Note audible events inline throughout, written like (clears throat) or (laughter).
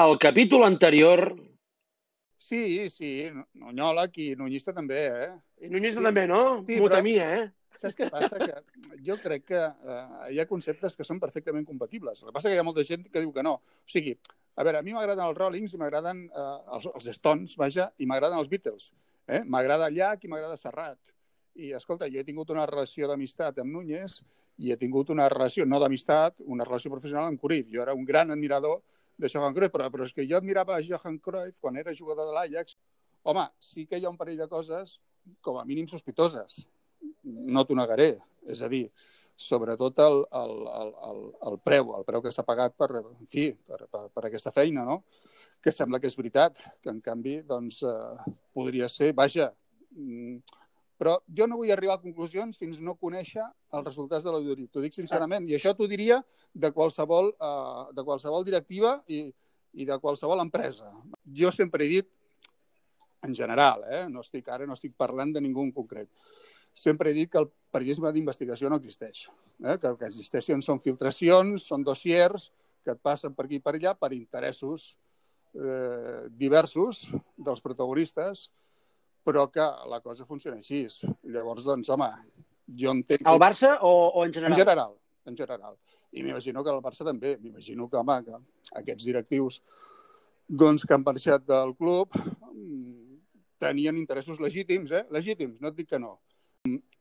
al capítol anterior... Sí, sí, Nonyola, i Nunyista també, eh? I Nunyista sí. també, no? Sí, Mutamia, eh? Saps què passa? Que jo crec que eh, hi ha conceptes que són perfectament compatibles. El que passa que hi ha molta gent que diu que no. O sigui, a veure, a mi m'agraden els Rollings i m'agraden eh, els, els Stones, vaja, i m'agraden els Beatles. Eh? M'agrada Llach i m'agrada Serrat. I, escolta, jo he tingut una relació d'amistat amb Núñez i he tingut una relació, no d'amistat, una relació professional amb Cruyff. Jo era un gran admirador de Johan Cruyff, però, però és que jo admirava Johan Cruyff quan era jugador de l'Ajax. Home, sí que hi ha un parell de coses com a mínim sospitoses. No t'ho negaré. És a dir, sobretot el, el, el, el, el preu, el preu que s'ha pagat per, en fi, per, per, per aquesta feina, no? que sembla que és veritat, que en canvi doncs, eh, podria ser, vaja, mm, però jo no vull arribar a conclusions fins no conèixer els resultats de l'auditoria. T'ho dic sincerament. I això t'ho diria de qualsevol, uh, de qualsevol directiva i, i de qualsevol empresa. Jo sempre he dit, en general, eh? no estic, ara no estic parlant de ningú en concret, sempre he dit que el periodisme d'investigació no existeix. Eh? Que el que existeixen són filtracions, són dossiers que et passen per aquí i per allà per interessos eh, diversos dels protagonistes però que la cosa funciona així. Llavors, doncs, home, jo entenc... Al Barça o, o en general? En general, en general. I m'imagino que el Barça també. M'imagino que, home, que aquests directius doncs, que han marxat del club mm, tenien interessos legítims, eh? Legítims, no et dic que no.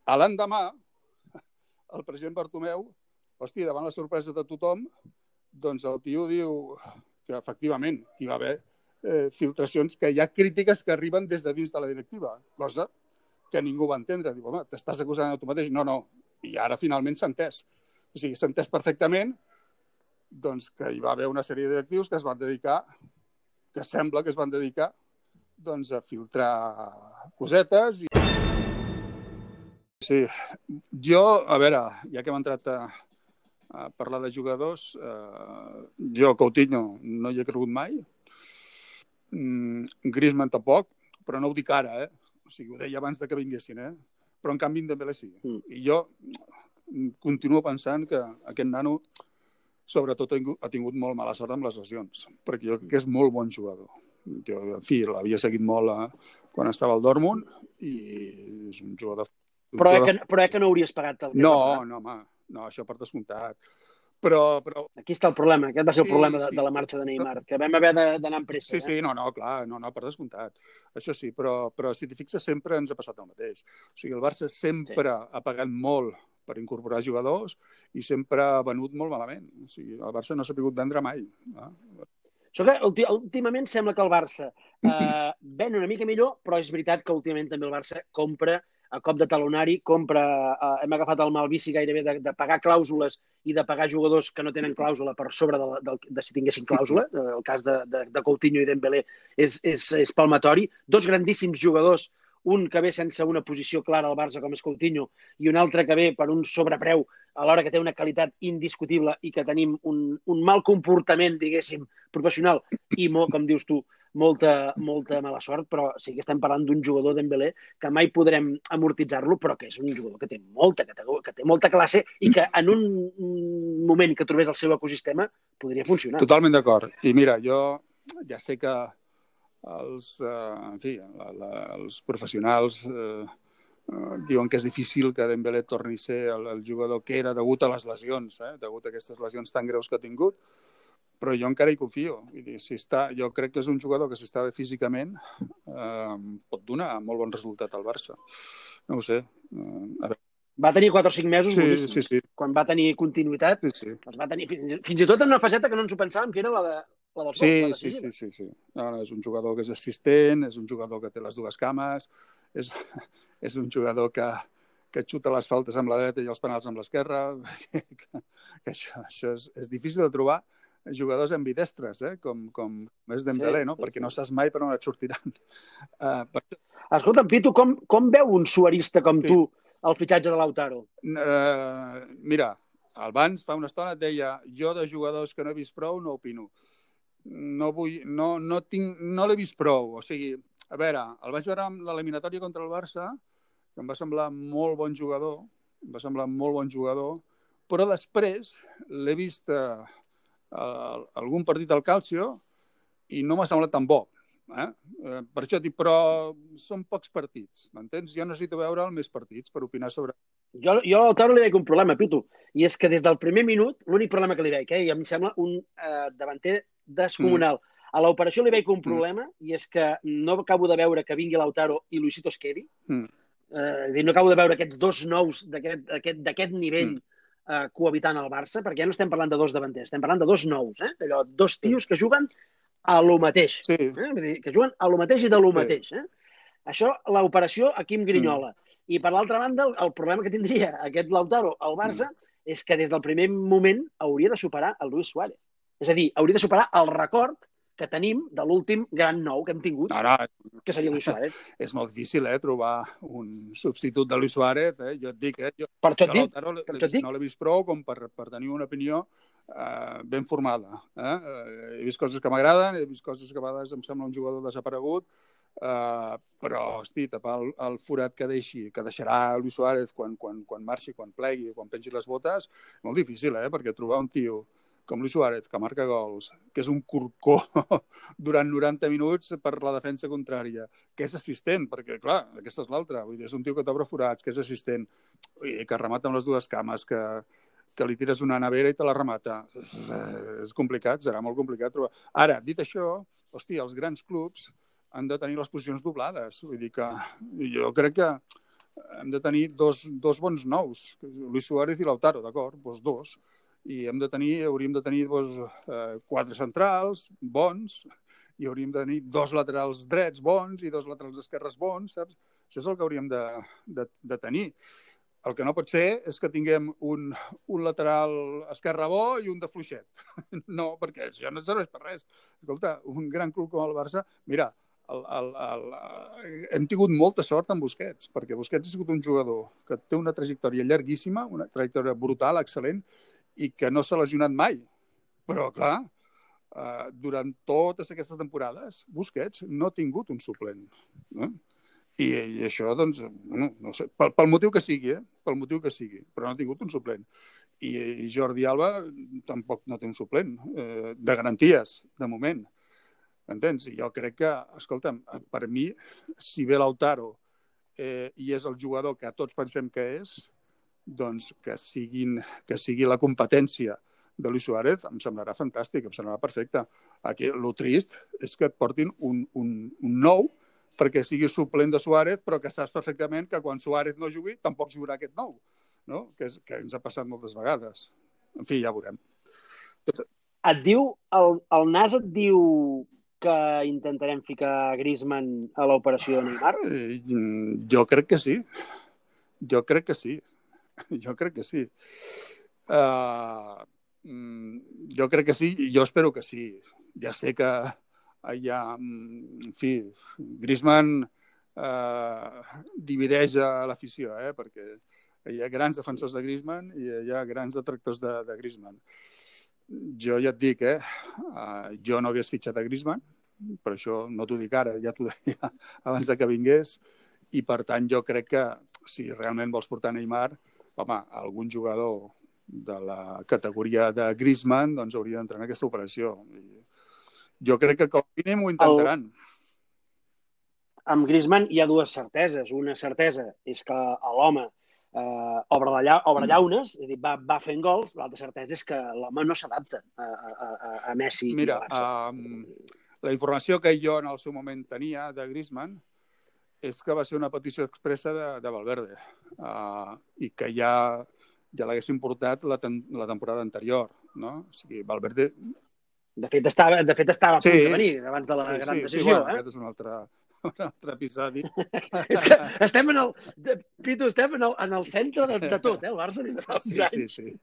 A l'endemà, el president Bartomeu, hòstia, davant la sorpresa de tothom, doncs el tio diu que efectivament hi va haver eh, filtracions que hi ha crítiques que arriben des de dins de la directiva, cosa que ningú va entendre. Diu, home, t'estàs acusant a tu mateix? No, no. I ara finalment s'ha entès. O sigui, s'ha entès perfectament doncs, que hi va haver una sèrie de directius que es van dedicar, que sembla que es van dedicar doncs, a filtrar cosetes. I... Sí, jo, a veure, ja que hem entrat a, a parlar de jugadors, eh, jo, Coutinho, no hi he cregut mai, Mm, Griezmann tampoc, però no ho dic ara, eh? O sigui, ho deia abans de que vinguessin, eh? Però en canvi en Dembélé sí. Mm. I jo continuo pensant que aquest nano sobretot ha tingut molt mala sort amb les lesions, perquè jo crec que és molt bon jugador. Jo, en fi, l'havia seguit molt a, eh, quan estava al Dortmund i és un jugador... Però, eh que, però eh que no hauries pagat el que No, no, home, no, això per descomptat. Però, però... Aquí està el problema, aquest va ser el sí, problema de, sí. de la marxa de Neymar, que vam haver d'anar amb pressa. Sí, eh? sí, no, no, clar, no, no, per descomptat. Això sí, però, però si t'hi fixes sempre ens ha passat el mateix. O sigui, el Barça sempre sí. ha pagat molt per incorporar jugadors i sempre ha venut molt malament. O sigui, el Barça no s'ha pogut vendre mai. Eh? Això que últimament sembla que el Barça eh, ven una mica millor, però és veritat que últimament també el Barça compra a cop de talonari, compra, eh, hem agafat el mal vici gairebé de, de pagar clàusules i de pagar jugadors que no tenen clàusula per sobre de, de, de si tinguessin clàusula. Eh, el cas de, de, de Coutinho i Dembélé és, és, és palmatori. Dos grandíssims jugadors, un que ve sense una posició clara al Barça com és Coutinho i un altre que ve per un sobrepreu a l'hora que té una qualitat indiscutible i que tenim un, un mal comportament, diguéssim, professional i, molt, com dius tu, molta, molta mala sort, però sí que estem parlant d'un jugador d'Embelé que mai podrem amortitzar-lo, però que és un jugador que té molta categoria, que té molta classe i que en un moment que trobés el seu ecosistema podria funcionar. Totalment d'acord. I mira, jo ja sé que els, eh, en fi, la, la, els professionals eh, eh, diuen que és difícil que Dembélé torni a ser el, el jugador que era degut a les lesions, eh, degut a aquestes lesions tan greus que ha tingut, però jo encara hi confio. Vull dir, si està, jo crec que és un jugador que si està bé físicament eh, pot donar molt bon resultat al Barça. No ho sé. Eh, a veure. Va tenir 4 o 5 mesos sí. Sí, sí. Quan va tenir continuïtat, sí, sí. Els va tenir fins, fins i tot en una faceta que no ens ho pensàvem, que era la de, la del sí, la sí, sí, sí, sí. No, no, és un jugador que és assistent, és un jugador que té les dues cames, és, (laughs) és un jugador que, que xuta les faltes amb la dreta i els penals amb l'esquerra. (laughs) que, que això, això és, és difícil de trobar jugadors ambidestres, eh? com, com és Dembélé, sí, no? Sí, perquè sí. no saps mai per on et sortiran. Uh, (laughs) per... Escolta, Pitu, com, com veu un suarista com sí. tu el fitxatge de Lautaro? Uh, mira, abans, fa una estona, et deia jo de jugadors que no he vist prou no opino. No, vull, no, no, tinc, no l'he vist prou. O sigui, a veure, el vaig veure amb l'eliminatòria contra el Barça, que em va semblar molt bon jugador, em va semblar molt bon jugador, però després l'he vist eh, algun partit al Calcio i no m'ha semblat tan bo. Eh? eh? Per això dic, però són pocs partits, m'entens? Jo necessito veure més partits per opinar sobre... Jo, jo a Lautaro li veig un problema, Pitu, i és que des del primer minut, l'únic problema que li veig, eh, i em sembla un eh, davanter descomunal. Mm. A l'operació li veig un mm. problema, mm. i és que no acabo de veure que vingui Lautaro i Luisito es quedi. Mm. Eh, no acabo de veure aquests dos nous d'aquest nivell mm eh, cohabitant al Barça, perquè ja no estem parlant de dos davanters, estem parlant de dos nous, eh? Allò, dos tios que juguen a lo mateix. Sí. Eh? Vull dir, que juguen a lo mateix i de lo sí. mateix. Eh? Això, l'operació aquí amb Grinyola. Mm. I per l'altra banda, el, el problema que tindria aquest Lautaro al Barça mm. és que des del primer moment hauria de superar el Luis Suárez. És a dir, hauria de superar el record que tenim de l'últim gran nou que hem tingut, no, no. que seria Luis Suárez. És molt difícil, eh, trobar un substitut de Luis Suárez. Eh? Jo et dic, eh? Jo, per això et dic. Per això et dic. No l'he vist prou com per, per tenir una opinió eh, ben formada. Eh? eh he vist coses que m'agraden, he vist coses que a vegades em sembla un jugador desaparegut, Uh, però, hosti, tapar el, el forat que deixi, que deixarà Luis Suárez quan, quan, quan marxi, quan plegui, quan pengi les botes, molt difícil, eh? Perquè trobar un tio com Luis Suárez, que marca gols, que és un corcó (laughs) durant 90 minuts per la defensa contrària, que és assistent, perquè, clar, aquesta és l'altra, vull dir, és un tio que t'obre forats, que és assistent, dir, que remata amb les dues cames, que, que li tires una nevera i te la remata. Eh, és complicat, serà molt complicat trobar. Ara, dit això, hòstia, els grans clubs han de tenir les posicions doblades. Vull dir que jo crec que hem de tenir dos, dos bons nous, Luis Suárez i Lautaro, d'acord? Doncs dos i hem de tenir, hauríem de tenir doncs, eh, quatre centrals bons i hauríem de tenir dos laterals drets bons i dos laterals esquerres bons, saps? Això és el que hauríem de, de, de tenir. El que no pot ser és que tinguem un, un lateral esquerre bo i un de fluixet. (laughs) No, perquè això no serveix per res. Escolta, un gran club com el Barça... Mira, el, el, el, hem tingut molta sort amb Busquets, perquè Busquets ha sigut un jugador que té una trajectòria llarguíssima, una trajectòria brutal, excel·lent, i que no s'ha lesionat mai. Però, clar, eh, durant totes aquestes temporades, Busquets no ha tingut un suplent. Eh? I, I això, doncs, bueno, no sé, pel, pel motiu que sigui, eh? pel motiu que sigui, però no ha tingut un suplent. I, i Jordi Alba tampoc no té un suplent, eh, de garanties, de moment. Entens? I jo crec que, escolta'm, per mi, si ve Lautaro eh, i és el jugador que tots pensem que és, doncs, que, siguin, que sigui la competència de Luis Suárez em semblarà fantàstic, em semblarà perfecte. Aquí el trist és que et portin un, un, un nou perquè sigui suplent de Suárez, però que saps perfectament que quan Suárez no jugui, tampoc jugarà aquest nou, no? que, és, que ens ha passat moltes vegades. En fi, ja veurem. Tot... Et diu, el, el Nas et diu que intentarem ficar Griezmann a l'operació de Neymar? Jo crec que sí. Jo crec que sí. (laughs) Jo crec que sí. Uh, jo crec que sí i jo espero que sí. Ja sé que hi ha, mm, en fi, Griezmann uh, divideix a l'afició, eh? perquè hi ha grans defensors de Griezmann i hi ha grans detractors de, de Griezmann. Jo ja et dic, eh? Uh, jo no hagués fitxat a Griezmann, per això no t'ho dic ara, ja t'ho deia (laughs) abans de que vingués, i per tant jo crec que si realment vols portar Neymar, home, algun jugador de la categoria de Griezmann doncs hauria d'entrar en aquesta operació. Jo crec que com a mínim ho intentaran. El... Amb Griezmann hi ha dues certeses. Una certesa és que l'home eh, obre, la lla obre mm. llaunes, és a dir, va, va fent gols. L'altra certesa és que l'home no s'adapta a, a, a, a Messi Mira, i a Barça. Um, la informació que jo en el seu moment tenia de Griezmann és que va ser una petició expressa de, de Valverde uh, i que ja, ja l'haguessin portat la, ten, la temporada anterior, no? O sigui, Valverde... De fet, estava, de fet, estava a punt sí, de venir abans de la sí, gran sí, decisió. Sí, bueno, eh? Aquest és un altre, un altre episodi. (laughs) és que estem en el... Pitu, estem en el, en el centre de, de tot, eh? El Barça des de fa uns sí, anys. Sí, sí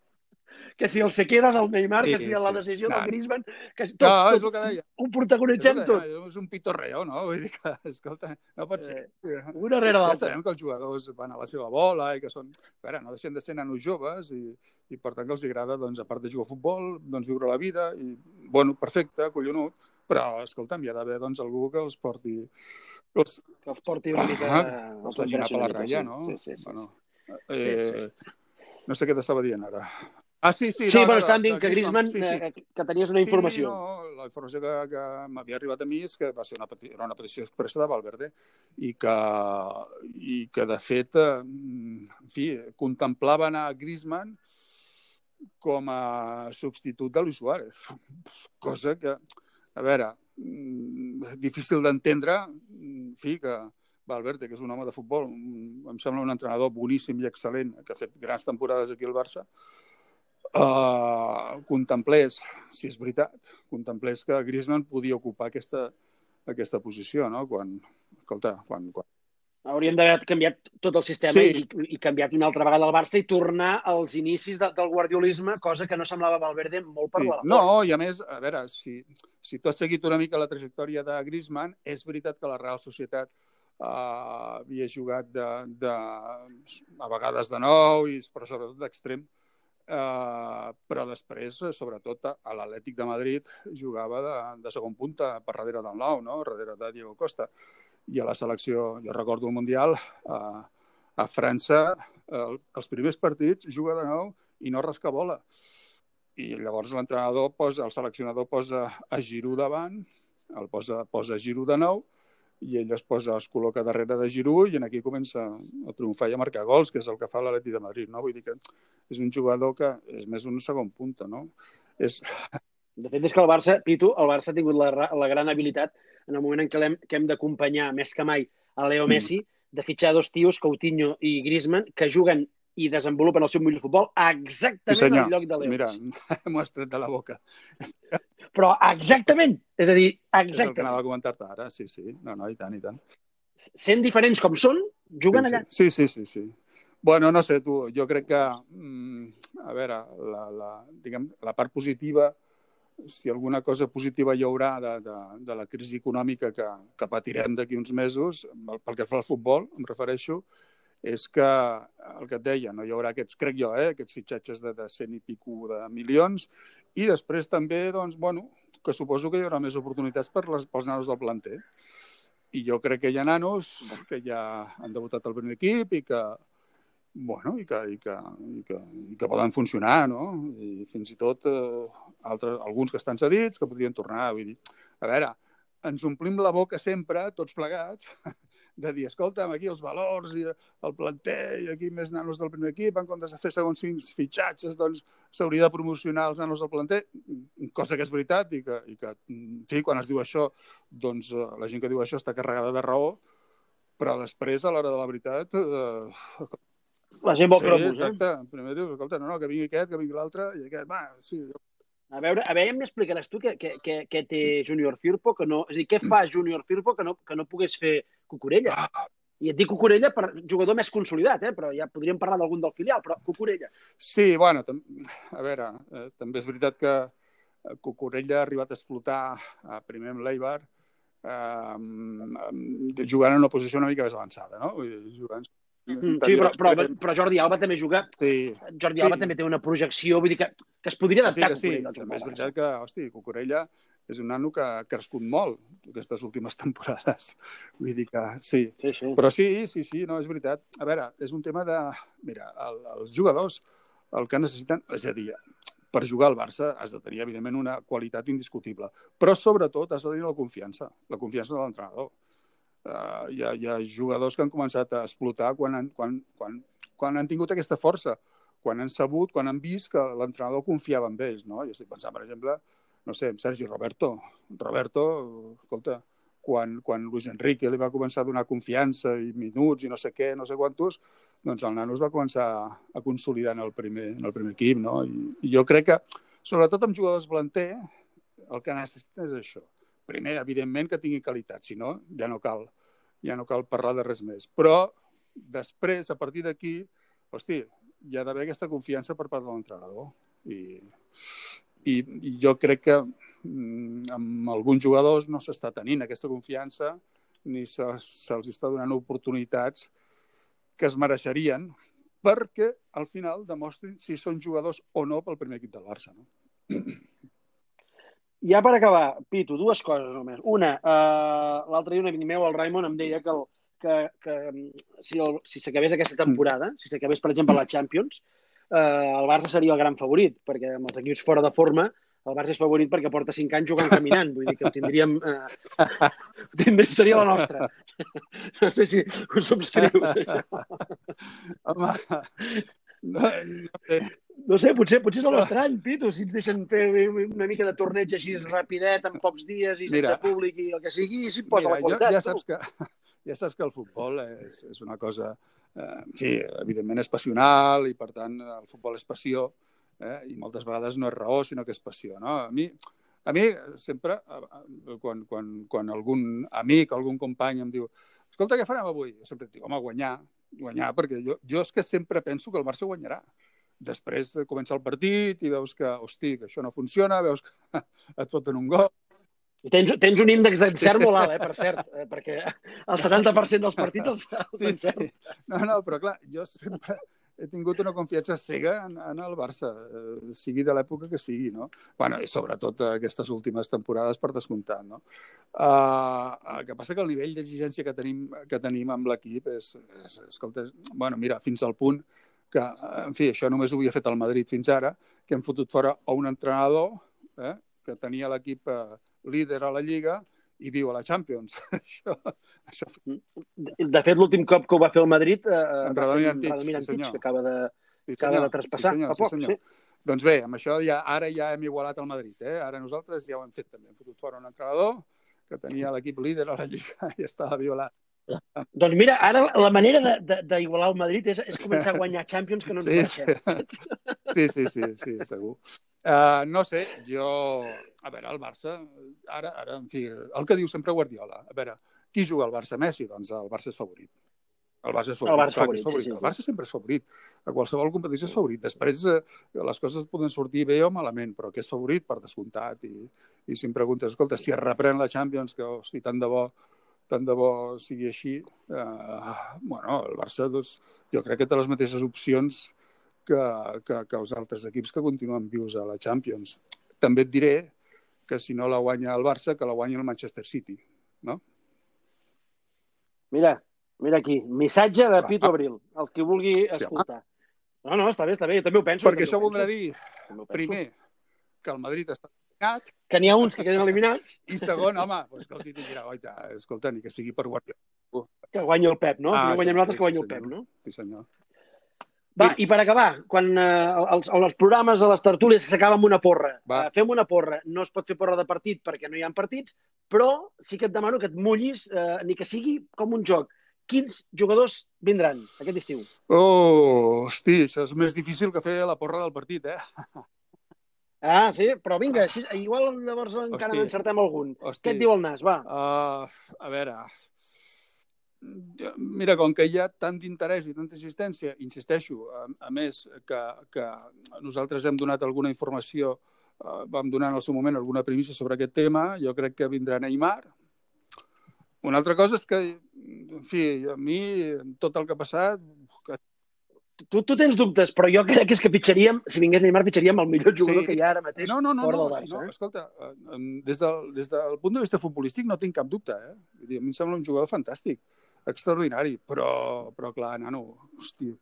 que si el se queda del Neymar, sí, que si la decisió sí. del Griezmann, que tot, no, és el que deia. ho protagonitzem és tot. És un pitorreo, no? Vull dir que, escolta, no pot ser. Eh, una rere l'altra. Ja sabem que els jugadors van a la seva bola i que són... Veure, no deixen de ser nanos joves i, i per tant que els agrada, doncs, a part de jugar a futbol, doncs viure la vida i, bueno, perfecte, collonut, però, escolta'm, hi ha d'haver, doncs, algú que els porti... Els... Que els porti una mica... Ah, els anar per la ratlla, no? Sí, sí, sí. Bueno, eh, sí, sí, sí. No sé què t'estava dient ara. Ah, sí, sí. Sí, no, bueno, estàvem de- dient que Griezmann, sí, sí. eh, que, tenies una informació. Sí, no, la informació que, que m'havia arribat a mi és que va ser una, peti- era una petició expressa de Valverde i que, i que de fet, eh, en fi, contemplaven a Griezmann com a substitut de Luis Suárez. Cosa que, a veure, mm, difícil d'entendre, en fi, que Valverde, que és un home de futbol, em sembla un entrenador boníssim i excel·lent, que ha fet grans temporades aquí al Barça, uh, contemplés, si és veritat, contemplés que Griezmann podia ocupar aquesta, aquesta posició, no? Quan, escolta, quan, quan... Hauríem d'haver canviat tot el sistema Sí. i, i canviat una altra vegada el Barça i tornar als inicis de, del guardiolisme, cosa que no semblava Valverde molt per Sí. la. No, i a més, a veure, si, si tu has seguit una mica la trajectòria de Griezmann, és veritat que la Real Societat uh, havia jugat de, de, a vegades de nou, i, però sobretot d'extrem, Uh, però després, eh, sobretot, a l'Atlètic de Madrid jugava de, de segon punta per darrere del nou, no? darrere de Diego Costa. I a la selecció, jo recordo el Mundial, uh, a França, el, els primers partits juga de nou i no rasca bola. I llavors l'entrenador posa, el seleccionador posa a Giroud davant, el posa, posa Giroud de nou, i ell es posa, es col·loca darrere de Giroud i en aquí comença a triomfar i a marcar gols, que és el que fa l'Atleti de Madrid, no? Vull dir que és un jugador que és més un segon punta, no? És... (laughs) De fet, és que el Barça, Pitu, el Barça ha tingut la, la gran habilitat en el moment en què, l'hem- que hem d'acompanyar més que mai a Leo Mm. Messi, de fitxar dos tios, Coutinho i Griezmann, que juguen i desenvolupen el seu millor futbol exactament Sí, senyor. al lloc de Leo Mira, (laughs) m'ho has tret de la boca. Però exactament! És a dir, És el que exactament. anava a comentar-te ara, sí, sí. No, no, i tant, i tant. Sent diferents com són, juguen sí, allà. Sí, sí, sí, sí. Bueno, no sé, tu, jo crec que, mm, a veure, la, la, diguem, la part positiva, si alguna cosa positiva hi haurà de, de, de la crisi econòmica que, que patirem d'aquí uns mesos, pel que fa al futbol, em refereixo, és que el que et deia, no hi haurà aquests, crec jo, eh, aquests fitxatges de, de 100 i pico de milions, i després també, doncs, bueno, que suposo que hi haurà més oportunitats per les, pels nanos del planter. I jo crec que hi ha nanos que ja han debutat al primer equip i que, bueno, i que, i que, i que, i que poden funcionar, no? I fins i tot eh, altres, alguns que estan cedits que podrien tornar. Vull dir, a veure, ens omplim la boca sempre, tots plegats, de dir, escolta'm, aquí els valors i el planter i aquí més nanos del primer equip, en comptes de fer segons quins fitxatges, doncs s'hauria de promocionar els nanos del planter, cosa que és veritat i que, i que en fi, quan es diu això, doncs eh, la gent que diu això està carregada de raó, però després, a l'hora de la veritat, eh, La gent vol sí, cromos, eh? exacte. Primer dius, escolta, no, no, que vingui aquest, que vingui l'altre, i aquest, va, sí. A veure, a veure, m'explicaràs tu què, què, què, té Junior Firpo, que no... És a dir, què fa Junior Firpo que no, que no pogués fer Cucurella? I et dic Cucurella per jugador més consolidat, eh? però ja podríem parlar d'algun del filial, però Cucurella. Sí, bueno, a veure, eh, també és veritat que eh, Cucurella ha arribat a explotar eh, primer amb l'Eibar, eh, jugant en una posició una mica més avançada, no? Jugant... Mm, sí, però, però, però Jordi Alba també juga... Sí, Jordi Sí. Alba també té una projecció, vull dir que, que es podria sí, adaptar que sí. Joc També és veritat que, hosti, Cucurella és un nano que ha crescut molt aquestes últimes (laughs) temporades. Vull dir que sí. Sí, sí. Però sí, sí, sí, no, és veritat. A veure, és un tema de... Mira, el, els jugadors el que necessiten... És a dir, per jugar al Barça has de tenir, evidentment, una qualitat indiscutible. Però, sobretot, has de tenir la confiança. La confiança de l'entrenador. Uh, hi, ha, hi ha jugadors que han començat a explotar quan han, quan, quan, quan han tingut aquesta força, quan han sabut, quan han vist que l'entrenador confiava en ells. No? Jo estic pensant, per exemple, no sé, en Sergi Roberto. Roberto, escolta, quan, quan Luis Enrique li va començar a donar confiança i minuts i no sé què, no sé quantos, doncs el nano es va començar a consolidar en el primer, en el primer equip, no? I, I jo crec que, sobretot amb jugadors planter, el que necessita és això. Primer, evidentment, que tingui qualitat, si no, ja no cal, ja no cal parlar de res més. Però després, a partir d'aquí, hosti, hi ha d'haver aquesta confiança per part de l'entrenador. I, i, I jo crec que mm, amb alguns jugadors no s'està tenint aquesta confiança ni se'ls se està donant oportunitats que es mereixerien perquè al final demostrin si són jugadors o no pel primer equip del Barça. No? Ja per acabar, Pitu, dues coses només. Una, uh, l'altre dia un amic meu, el Raimon, em deia que, el, que, que mm, si el- si s'acabés aquesta temporada, si s'acabés, per exemple, la Champions, eh, el Barça seria el gran favorit, perquè amb els equips fora de forma el Barça és favorit perquè porta 5 anys jugant caminant, vull dir que el tindríem... Eh, (laughs) tindríem seria la nostra. (laughs) No sé si ho subscrius. Home, no, no. No sé, potser, potser és l'estrany, Pitu, si ens deixen fer una mica de torneig així rapidet, en pocs dies i sense públic i el que sigui, i s'hi posa Mira, la qualitat. jo, ja, tu. saps que, (laughs) ja saps que el futbol és, és una cosa... Eh, en fi, evidentment és passional i, per tant, el futbol és passió eh, i moltes vegades no és raó, sinó que és passió. No? A mi, a mi sempre, quan, quan, quan algun amic, algun company em diu escolta, què farem avui? Jo sempre dic, home, guanyar, guanyar, perquè jo, jo és que sempre penso que el Barça guanyarà. Després comença el partit i veus que, hosti, que això no funciona, veus que (laughs) et foten un gol, Tens, tens un índex d'encert molt alt, eh, per cert, eh, perquè el 70% dels partits els, els Sí, sí. No, no, però clar, jo sempre he tingut una confiança cega en, en el Barça, eh, sigui de l'època que sigui, no? bueno, i sobretot aquestes últimes temporades per descomptat, no? Uh, el que passa que el nivell d'exigència que tenim, que tenim amb l'equip és, és, escolta, és, bueno, mira, fins al punt que, en fi, això només ho havia fet el Madrid fins ara, que hem fotut fora a un entrenador eh, que tenia l'equip eh, líder a la Lliga i viu a la Champions. (laughs) això, això De fet, l'últim cop que ho va fer el Madrid eh, En va ser en Radomir sí, Antich, senyor. que acaba de, Sí, acaba de traspassar sí, senyor, fa poc. sí, senyor. sí. Doncs bé, amb això ja, ara ja hem igualat el Madrid. Eh? Ara nosaltres ja ho hem fet també. Hem fotut fora un entrenador que tenia l'equip líder a la Lliga (laughs) i estava violat. Doncs mira, ara la manera d'igualar el Madrid és, és començar a guanyar Champions que no ens Sí, mereixem. Sí, sí, sí, sí segur. Uh, no sé, jo... A veure, el Barça, ara, ara, en fi, el que diu sempre Guardiola. A veure, qui juga al Barça? Messi? Doncs el Barça és favorit. El Barça és favorit. El Barça clar que és favorit, sí, sí, El. Barça sempre és favorit. A qualsevol competició és favorit. Després eh, les coses poden sortir bé o malament, però que és favorit per descomptat. I, i si em preguntes, escolta, si es reprèn la Champions, que hosti, tant de bo tant de bo sigui així, eh, bueno, el Barça doncs, jo crec que té les mateixes opcions que, que, que els altres equips que continuen vius a la Champions. També et diré que si no la guanya el Barça, que la guanyi el Manchester City. No? Mira, mira aquí, missatge de. Pito Abril, el que vulgui escoltar. No, no, està bé, està bé, jo també ho penso. Perquè això voldrà dir, primer, que el Madrid està Que n'hi ha uns que queden eliminats, i segon, home, doncs que els City dirà, oita, escolta, ni que sigui per Guardiola. que guanyi el Pep, no? Ah, si no guanyem nosaltres, sí, que guanyi sí, el Pep, no? Sí, senyor. Va, i per acabar, quan eh, els, els programes a les tertúlies s'acaba amb una porra, Va. eh, fem una porra. No es pot fer porra de partit perquè no hi ha partits, però sí que et demano que et mullis, eh, ni que sigui com un joc. Quins jugadors vindran aquest estiu? Oh, hosti, això és més difícil que fer la porra del partit, eh? (laughs) Ah, sí? Però vinga, així, igual llavors encara Hosti. n'encertem algun. Hosti. Què et diu el nas? Va. Uh, a veure, mira, com que hi ha tant d'interès i tanta insistència, insisteixo, a, a més que, que nosaltres hem donat alguna informació, uh, vam donar en el seu moment alguna primícia sobre aquest tema, jo crec que vindrà Neymar. Una altra cosa és que, en fi, a mi, tot el que ha passat, Tu, tu tens dubtes, però jo crec que és que pitjaríem, si vingués Neymar, pitjaríem el millor jugador Sí. que hi ha ara mateix No, no, no, fora no, del Barça. no eh? escolta, eh, des del, des del punt de vista futbolístic no tinc cap dubte, eh? Vull dir, a mi em sembla un jugador fantàstic, extraordinari, però, però clar, nano, hosti...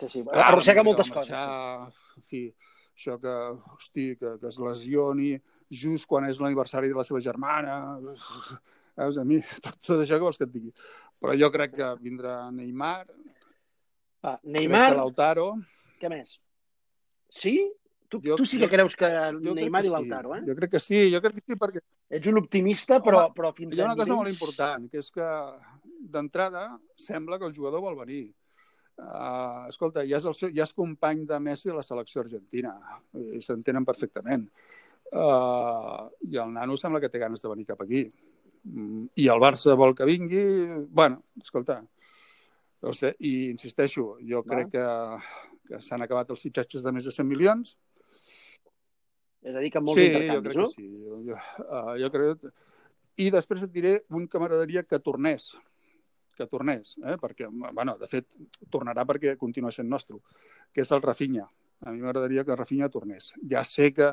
Sí, sí. Clar, Arrossega que moltes coses. marxar, En fi, això que, hosti, que, que es lesioni just quan és l'aniversari de la seva germana... Veus, a mi, (laughs) tot, tot això que vols que et digui. Però jo crec que vindrà Neymar, Va, crec Neymar, que Lautaro... què més? Sí? Tu, Jo- tu sí que jo- creus que crec Neymar que i sí. Lautaro, eh? Jo crec que sí, jo crec que sí, perquè Ets un optimista, però, Home, però fins Hi ha a una cosa molt nivells- important, que és que d'entrada sembla que el jugador vol venir. Uh, escolta, ja és, el seu, ja és company de Messi a la selecció argentina i s'entenen perfectament. Uh, I el nano sembla que té ganes de venir cap aquí. Mm, I el Barça vol que vingui... bueno, escolta, no sé, i insisteixo, jo Va. crec que, que s'han acabat els fitxatges de més de 100 milions, És a dir, que amb molts sí, jo crec no? que sí. Jo, jo, uh, jo crec... I després et diré un que m'agradaria que tornés, que tornés, eh? perquè, bueno, de fet, tornarà perquè continua sent nostre, que és el Rafinha. A mi m'agradaria que Rafinha tornés. Ja sé que,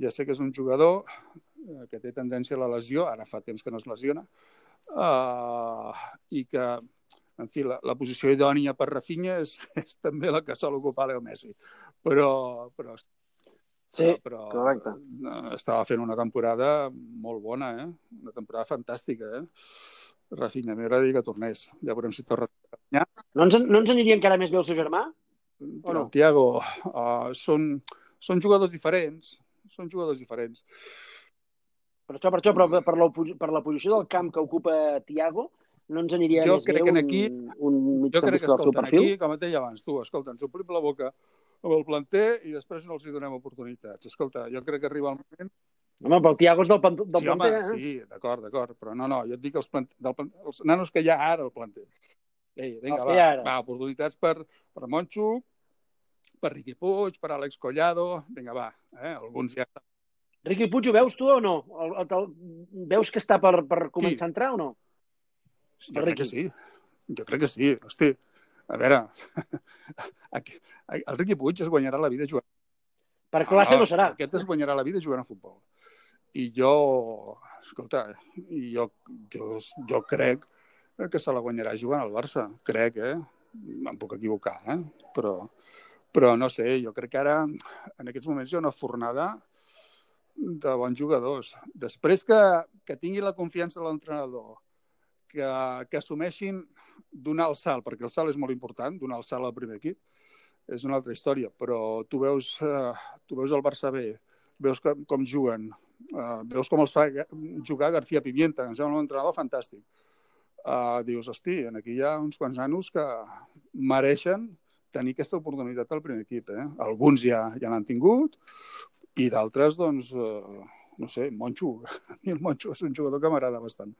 ja sé que és un jugador eh, que té tendència a la lesió, ara fa temps que no es lesiona, uh, i que en fi, la, la posició idònia per Rafinha és, (laughs) és també la que sol ocupar Leo Messi. Però, però, Sí, però, correcte. eh, estava fent una temporada molt bona, eh? Una temporada fantàstica, eh? Rafinha, m'agradaria que tornés. Ja veurem si torna. No ens, no ens aniria encara més bé el seu germà? O no? Tiago, uh, són, són jugadors diferents. Són jugadors diferents. Per això, per això, però per la, per la posició del camp que ocupa Tiago, no ens aniria Jo més crec bé que un, aquí- un Jo crec que, del seu perfil? aquí, com et deia abans, tu, escolta, ens omplim la boca amb el planter i després no els hi donem oportunitats. Escolta, jo crec que arriba el moment... Home, però el Tiago és del, pan- del sí, home, planter, eh? sí, d'acord, d'acord, però no, no, jo et dic els, plant... del plant... els nanos que hi ha ara al planter. Ei, vinga, Els va, va, oportunitats per, per Monxo, per Riqui Puig, per Àlex Collado, vinga, va, eh? alguns ja. Riqui Puig ho veus tu o no? El, el, el, veus que està per, per començar a entrar o no? Jo crec que sí, jo crec que sí, hosti, a veure, (laughs) el Riqui Puig es guanyarà la vida jugant Per classe no serà. Aquest es guanyarà la vida jugant a futbol. I jo, escolta, jo, jo, jo crec que se la guanyarà jugant al Barça. Crec, eh? Em puc equivocar, eh? Però, però no sé, jo crec que ara, en aquests moments, hi ha una fornada de bons jugadors. Després que, que tingui la confiança de l'entrenador, que, que assumeixin donar el salt, perquè el salt és molt important, donar el salt al primer equip, és una altra història, però tu veus, eh, tu veus el Barça B, veus com, com juguen, eh, veus com els fa jugar García Pimienta, que em sembla un entrenador fantàstic. Eh, dius, hosti, aquí hi ha uns quants nanos que mereixen tenir aquesta oportunitat al primer equip. Eh? Alguns ja, ja n'han tingut i d'altres, doncs, eh, no sé, Monxo. (laughs) A mi el Monxo és un jugador que m'agrada bastant.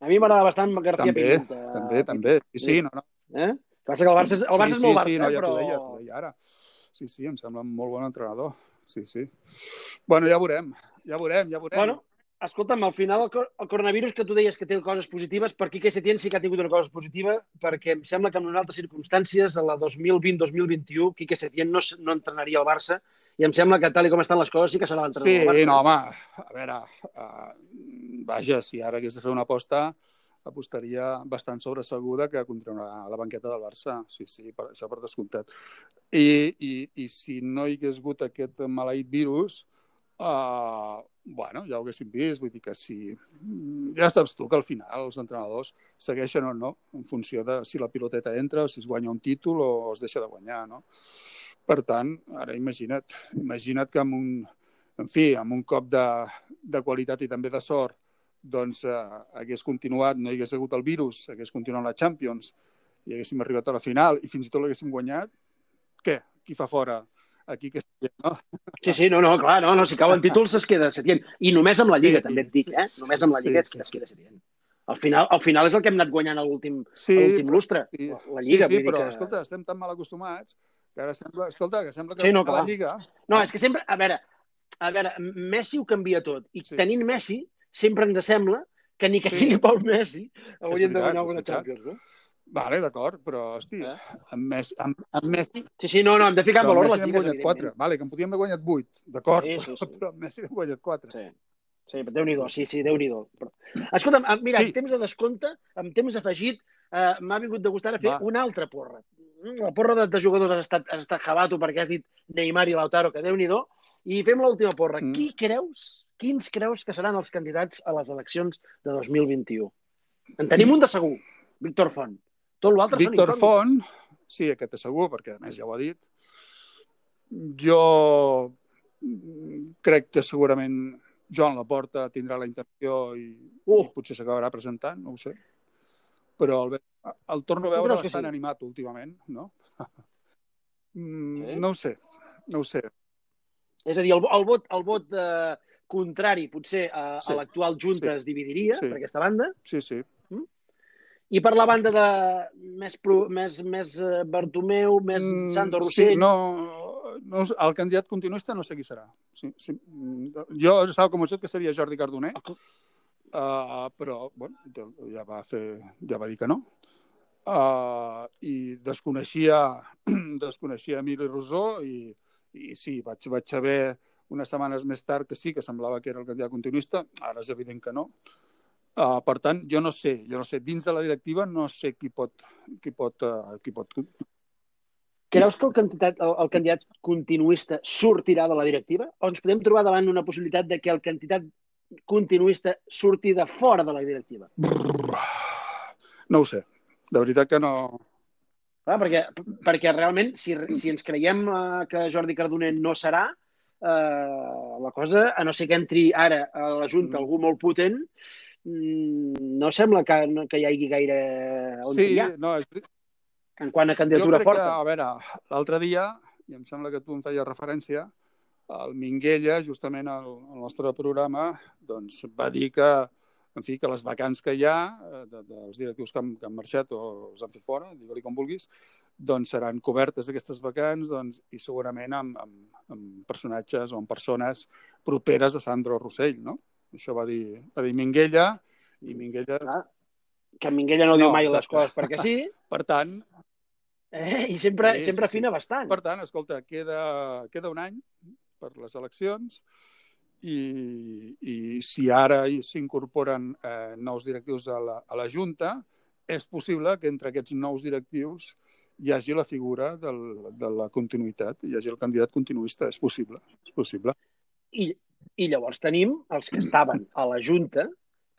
A mi m'agrada bastant García També, Pimienta. també, també. Sí, sí, no, no. Eh? Passa que el Barça, és- el Barça sí, és molt Barça, sí, no, eh, ja però... t'ho deia, t'ho deia ara. Sí, sí, em sembla un molt bon entrenador. Sí, sí. Bueno, ja veurem, ja veurem, ja veurem. Bueno, escolta'm, al final el, el coronavirus que tu deies que té coses positives, per Quique Setién sí que ha tingut una cosa positiva, perquè em sembla que en unes altres circumstàncies, a la 2020-2021, Quique Setién no, no entrenaria al Barça, i em sembla que tal i com estan les coses sí que serà l'entrenador Sí, Barça. no, home, a veure, uh, vaja, si ara hagués de fer una aposta, apostaria bastant sobreseguda que continuarà a la banqueta del Barça. Sí, sí, per, això per descomptat. I, i, I si no hi hagués hagut aquest maleït virus, uh, bueno, ja ho haguéssim vist, vull dir que si... Ja saps tu que al final els entrenadors segueixen o no en funció de si la piloteta entra o si es guanya un títol o es deixa de guanyar, no? Per tant, ara imagina't, imagina't que amb un, en fi, amb un cop de, de qualitat i també de sort, doncs eh, hagués continuat, no hi hagués hagut el virus, hagués continuat la Champions i haguéssim arribat a la final i fins i tot l'haguéssim guanyat, què? Qui fa fora? Aquí que no? Sí, sí, no, no, clar, no, no, si cauen títols es queda Setién. I només amb la Lliga, Sí, també et dic, eh? Només amb la sí, Lliga sí, es, es sí. queda Setién. Al final, al final és el que hem anat guanyant l'últim Sí, lustre, sí, la, Lliga. sí, sí però, que... escolta, estem tan mal acostumats que ara sembla, escolta, que sembla que Sí, no, la. Lliga... No, és que sempre, a veure, a veure, Messi ho canvia tot. I Sí. tenint Messi, sempre ens sembla que ni que Sí. sigui pel Messi haurien de guanyar alguna. Champions, no? Vale, d'acord, però, hosti, Eh? amb, Messi, amb, amb Messi, Sí, sí, no, no, hem de ficar en valor les n'hem lligues, guanyat 4. evidentment. Vale, que en podíem haver guanyat 8, d'acord, Sí, sí, sí. però amb Messi n'hem guanyat 4. Sí. Sí, Déu-n'hi-do, sí, sí, Déu-n'hi-do. Però... Escolta'm, ah, mira, Sí. en temps de descompte, en temps afegit, eh, m'ha vingut de gustar a fer Va. una altra porra. Mm, La porra de, de jugadors has estat, has estat jabato perquè has dit Neymar i Lautaro, que Déu-n'hi-do. I fem l'última porra. Mm. Qui creus, quins creus que seran els candidats a les eleccions de 2021? En tenim un de segur, Víctor Font. Tot l'altre són Víctor. Font, sí, aquest és segur, perquè a més ja ho ha dit. Jo crec que segurament Joan Laporta tindrà la intenció i, Uh. i potser s'acabarà presentant, no ho sé. Però ve- el torno a veure bastant sí? animat últimament, no? (laughs) Mm, Sí? No ho sé, no ho sé. És a dir, el, el vot, el vot eh, contrari potser a, Sí. a l'actual Junta Sí. es dividiria Sí. per aquesta banda, Sí, sí. i per la banda de més, pro, més, més eh, Bartomeu, més Mm, Sandro Rossell... Sí, no, no, el candidat continuista no sé qui serà. Sí, sí. Mm, Jo estava convençut que seria Jordi Cardoner, uh, però bueno, ja va, fer, ja va dir que no. Uh, I desconeixia, (clears throat) desconeixia Emili Rosó i, i sí, vaig, vaig saber unes setmanes més tard que sí, que semblava que era el candidat continuista. Ara és evident que no. Uh, per tant, jo no sé, jo no sé, dins de la directiva no sé qui pot, qui pot, uh, qui pot... Creus que el candidat, el, el candidat continuista sortirà de la directiva? O ens podem trobar davant una possibilitat de que el candidat continuista surti de fora de la directiva? Brrr. No ho sé, de veritat que no... Clar, perquè, perquè realment, si, si ens creiem uh, que Jordi Cardoner no serà, uh, la cosa, a no ser que entri ara a la Junta Mm. algú molt potent, mm, no sembla que, no, que hi hagi gaire on sí, hi ha, no, és, en quant a jo candidatura crec que, forta. a veure, l'altre dia, i em sembla que tu em feies referència, el Minguella, justament al, al nostre programa, doncs va dir que, en fi, que les vacants que hi ha, eh, de, dels directius que han, que han marxat o els han fet fora, digue-li com vulguis, doncs seran cobertes aquestes vacants doncs, i segurament amb, amb, amb personatges o amb persones properes a Sandro Rossell, no? Això va dir, va dir Minguella, i Minguella, Clar, que Minguella no, no diu mai les exacte. coses perquè sí, (laughs) per tant, eh? i sempre, Sí, sí, sempre sí. afina bastant. Per tant, escolta, queda, queda un any per les eleccions i, i si ara s'incorporen eh, nous directius a la, a la Junta, és possible que entre aquests nous directius hi hagi la figura del, de la continuïtat, hi hagi el candidat continuista. És possible, és possible. I, I llavors tenim els que estaven a la Junta,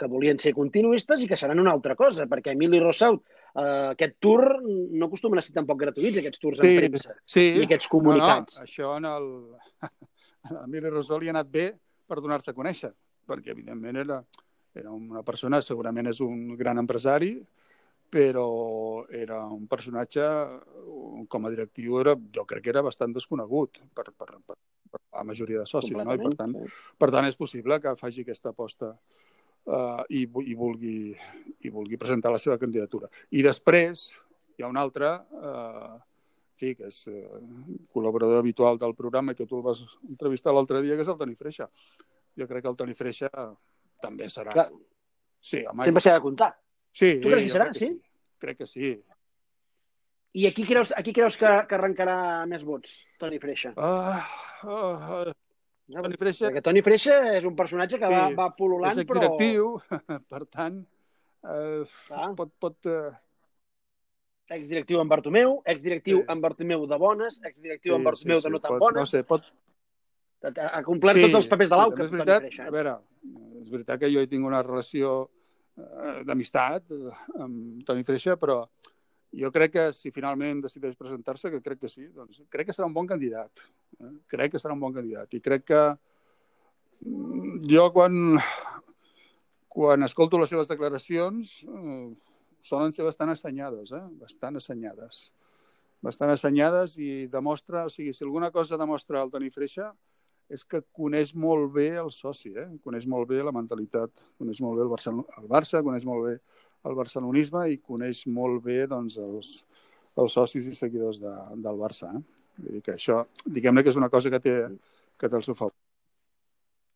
que volien ser continuistes i que seran una altra cosa, perquè Emili Rossaut, eh, aquest tour no acostumen a ser tampoc gratuïts, aquests tours en premsa sí. i aquests comunicats. No, no, això en el... (laughs) A Emili Rosol li ha anat bé per donar-se a conèixer, perquè evidentment era, era una persona, segurament és un gran empresari, però era un personatge, com a directiu, era, jo crec que era bastant desconegut per, per, per, per la majoria de socis, no? I per tant, per tant, és possible que faci aquesta aposta uh, i, i, vulgui, i vulgui presentar la seva candidatura. I després hi ha un altre, uh, fi, que és uh, col·laborador habitual del programa que tu el vas entrevistar l'altre dia, que és el Toni Freixa. Jo crec que el Toni Freixa també serà... Clar, Sí, home, sempre s'ha de comptar. sí, Tu creus que serà, crec sí? Crec que sí. I aquí creus, aquí creus que, que arrencarà més vots, Toni Freixa? Ah, ah, ah, No, Toni Freixa perquè Toni Freixa és un personatge que va, Sí, va pol·lulant, és però... exdirectiu, (laughs) per tant, eh, Clar. pot, pot, eh, Exdirectiu en Bartomeu, exdirectiu Sí. en Bartomeu de bones, exdirectiu en Sí, Bartomeu sí, de sí, no tan pot, bones. No sé, pot... Ha, ha complert tots els papers de l'AUCA, també és veritat, Freixa. a veure, és veritat que jo hi tinc una relació eh, d'amistat eh, amb Toni Freixa, però jo crec que si finalment decideix presentar-se, que crec que sí, doncs crec que serà un bon candidat. Eh? Crec que serà un bon candidat. I crec que mm, jo quan, quan escolto les seves declaracions eh, solen ser bastant assenyades, eh? bastant assenyades. Bastant assenyades i demostra, o sigui, si alguna cosa demostra el Toni Freixa és que coneix molt bé el soci, eh? coneix molt bé la mentalitat, coneix molt bé el, Barcelona, el Barça, coneix molt bé el barcelonisme i coneix molt bé doncs, els, els socis i seguidors de, del Barça. Eh? Vull dir que això, diguem-ne que és una cosa que té, que té el seu favor.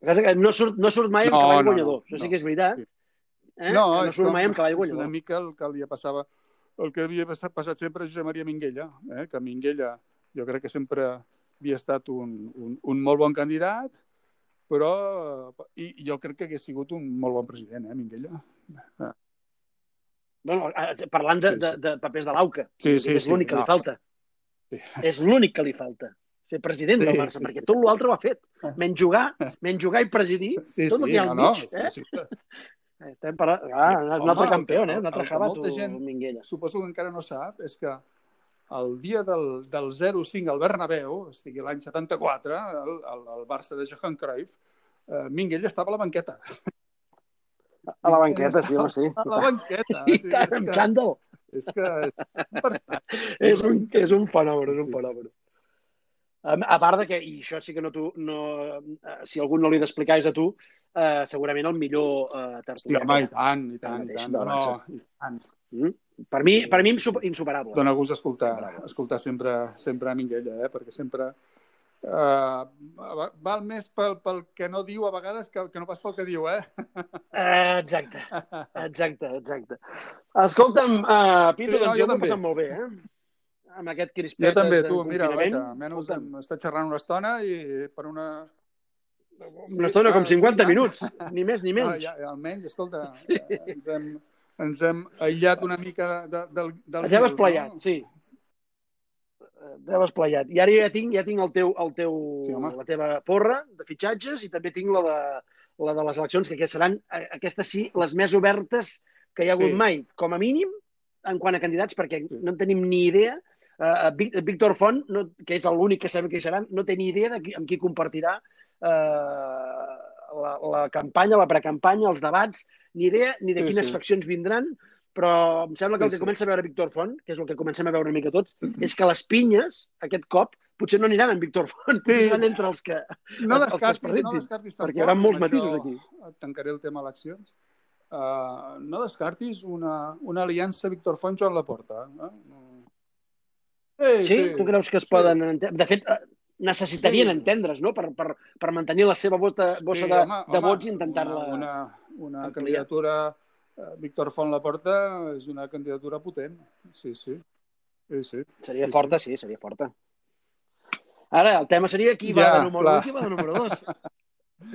El no surt, no surt mai No, cavall no, guanyador, no, això sí que és veritat. Sí. Eh? No, no és com- amb cavall És una mica el que li passava el que havia passat, passat sempre a Josep Maria Minguella, eh? que Minguella jo crec que sempre havia estat un, un, un molt bon candidat, però i, jo crec que hagués sigut un molt bon president, eh, Minguella. Bueno, eh, parlant de, Sí, de, sí. de papers de l'AUCA, Sí, sí, és sí, l'únic que no. li falta. Sí. És l'únic que li falta. Ser president del Sí, Barça, sí. perquè tot l'altre ho ha fet. Menys jugar, menys jugar i presidir, Sí, tot el sí, que hi ha al no, mig. no, eh? sí, sí. Estem parlant... Ah, un Home, altre campió, eh? Un altre el molta gent- Minguella. Suposo que encara no sap és que el dia del, del 0-5 al Bernabéu, o sigui, l'any 74, el, el, el Barça de Johan Cruyff, eh, Minguella estava a la banqueta. A la banqueta, sí, home, sí. A la banqueta. (laughs) I sí, tant, és amb xandall. És que és un. (laughs) És un, és un fenomen, és un fenomen. A, part de que, i això sí que no tu, no, eh, si algú no li d'explicar és a tu, eh, segurament el millor eh, Sí, tertulià. home, i tant, i tant, i tant. No, i tant. Mm? Per mi, per mi insuperable. Dóna gust escoltar, escoltar sempre, sempre a Minguella, eh? perquè sempre eh, val més pel, pel que no diu a vegades que, que no pas pel que diu, eh? Eh, exacte, exacte, exacte. Escolta'm, uh, Pitu, Sí, no, doncs jo jo m'ho passat molt bé, eh? Amb aquest crispet Jo també, tu, mira, vaja, almenys hem estat xerrant una estona i per una, una estona com ah, sí, 50 ja. minuts, ni més ni No, menys. ja, almenys, escolta, (laughs) Sí. sí. ens, hem, ens hem aïllat una mica de, del, del Ens hem virus, esplayat, no? sí. Eh, Ens hem esplayat. I ara ja tinc, ja tinc el teu, el teu, Sí, home. la teva porra de fitxatges i també tinc la de, la de les eleccions, que seran, eh, aquestes sí, les més obertes que hi ha hagut Sí. mai, com a mínim, en quant a candidats, perquè Sí. no en tenim ni idea. Uh, Víctor Font, no, que és l'únic que sabem que hi seran, no té ni idea de qui, amb qui compartirà uh, la, la campanya, la precampanya, els debats, ni idea ni de Sí, quines sí. faccions vindran, però em sembla que el Sí, que sí. comença a veure Víctor Font, que és el que comencem a veure una mica tots, és que les pinyes, aquest cop, potser no aniran amb Víctor Font, Sí. aniran entre els que... No els que es descartis, no presentin, descartis perquè tampoc, hi haurà molts matisos aquí. Tancaré el tema eleccions. Uh, no descartis una, una aliança Víctor Font Joan Laporta. Eh? Sí, Sí? Tu creus que es sí. poden... De fet, eh, necessitarien Sí. entendre's, no?, per, per, per mantenir la seva bossa, bossa de, de vots i intentar-la... Una, una, una candidatura eh, Víctor Font Laporta és una candidatura potent. Sí, sí. Sí, sí. Seria Sí, forta, sí, seria forta. Ara, el tema seria qui va Ja, de número clar. 1 i qui va de número 2.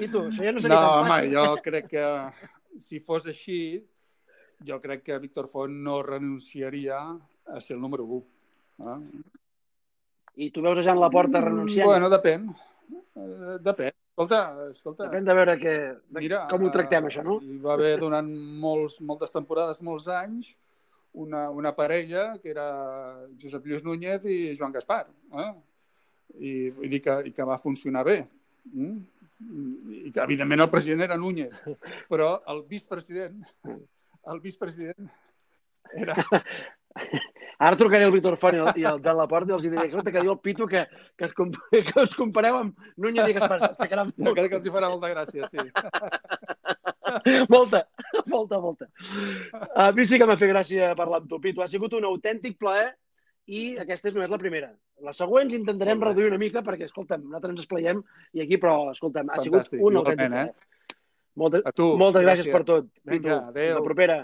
I tu, això ja no No, seria tan home, fàcil. jo crec que si fos així, jo crec que Víctor Font no renunciaria a ser el número 1. Eh? I tu veus a Jan Laporta renunciant. Bueno, depèn. Eh, depèn. Escolta, escolta. Depèn de veure que, de, Mira, com ho tractem, eh, això, no? Hi va haver durant molts, moltes temporades, molts anys, una, una parella que era Josep Lluís Núñez i Joan Gaspar. Eh? I dir que, i que va funcionar bé. Mm? I que, evidentment, el president era Núñez, però el vicepresident, el vicepresident era... (laughs) Ara trucaré al Víctor Font i el, i el Jan Laporta i els diré, escolta, que diu el Pitu que, que, es, comp (laughs) que us compareu amb Núñez i Gaspar. Jo crec que els hi farà molta gràcia, sí. (laughs) molta, molta, molta. A mi sí que m'ha fet gràcia parlar amb tu, Pitu. Ha sigut un autèntic plaer i aquesta és només la primera. Les següents intentarem reduir una mica perquè, escolta'm, nosaltres ens espleiem i aquí, però, escolta'm, ha sigut Fantàstic, un autèntic eh? plaer. Molta, A tu. moltes gràcies per tot. Vinga, Pitu. adéu. La propera.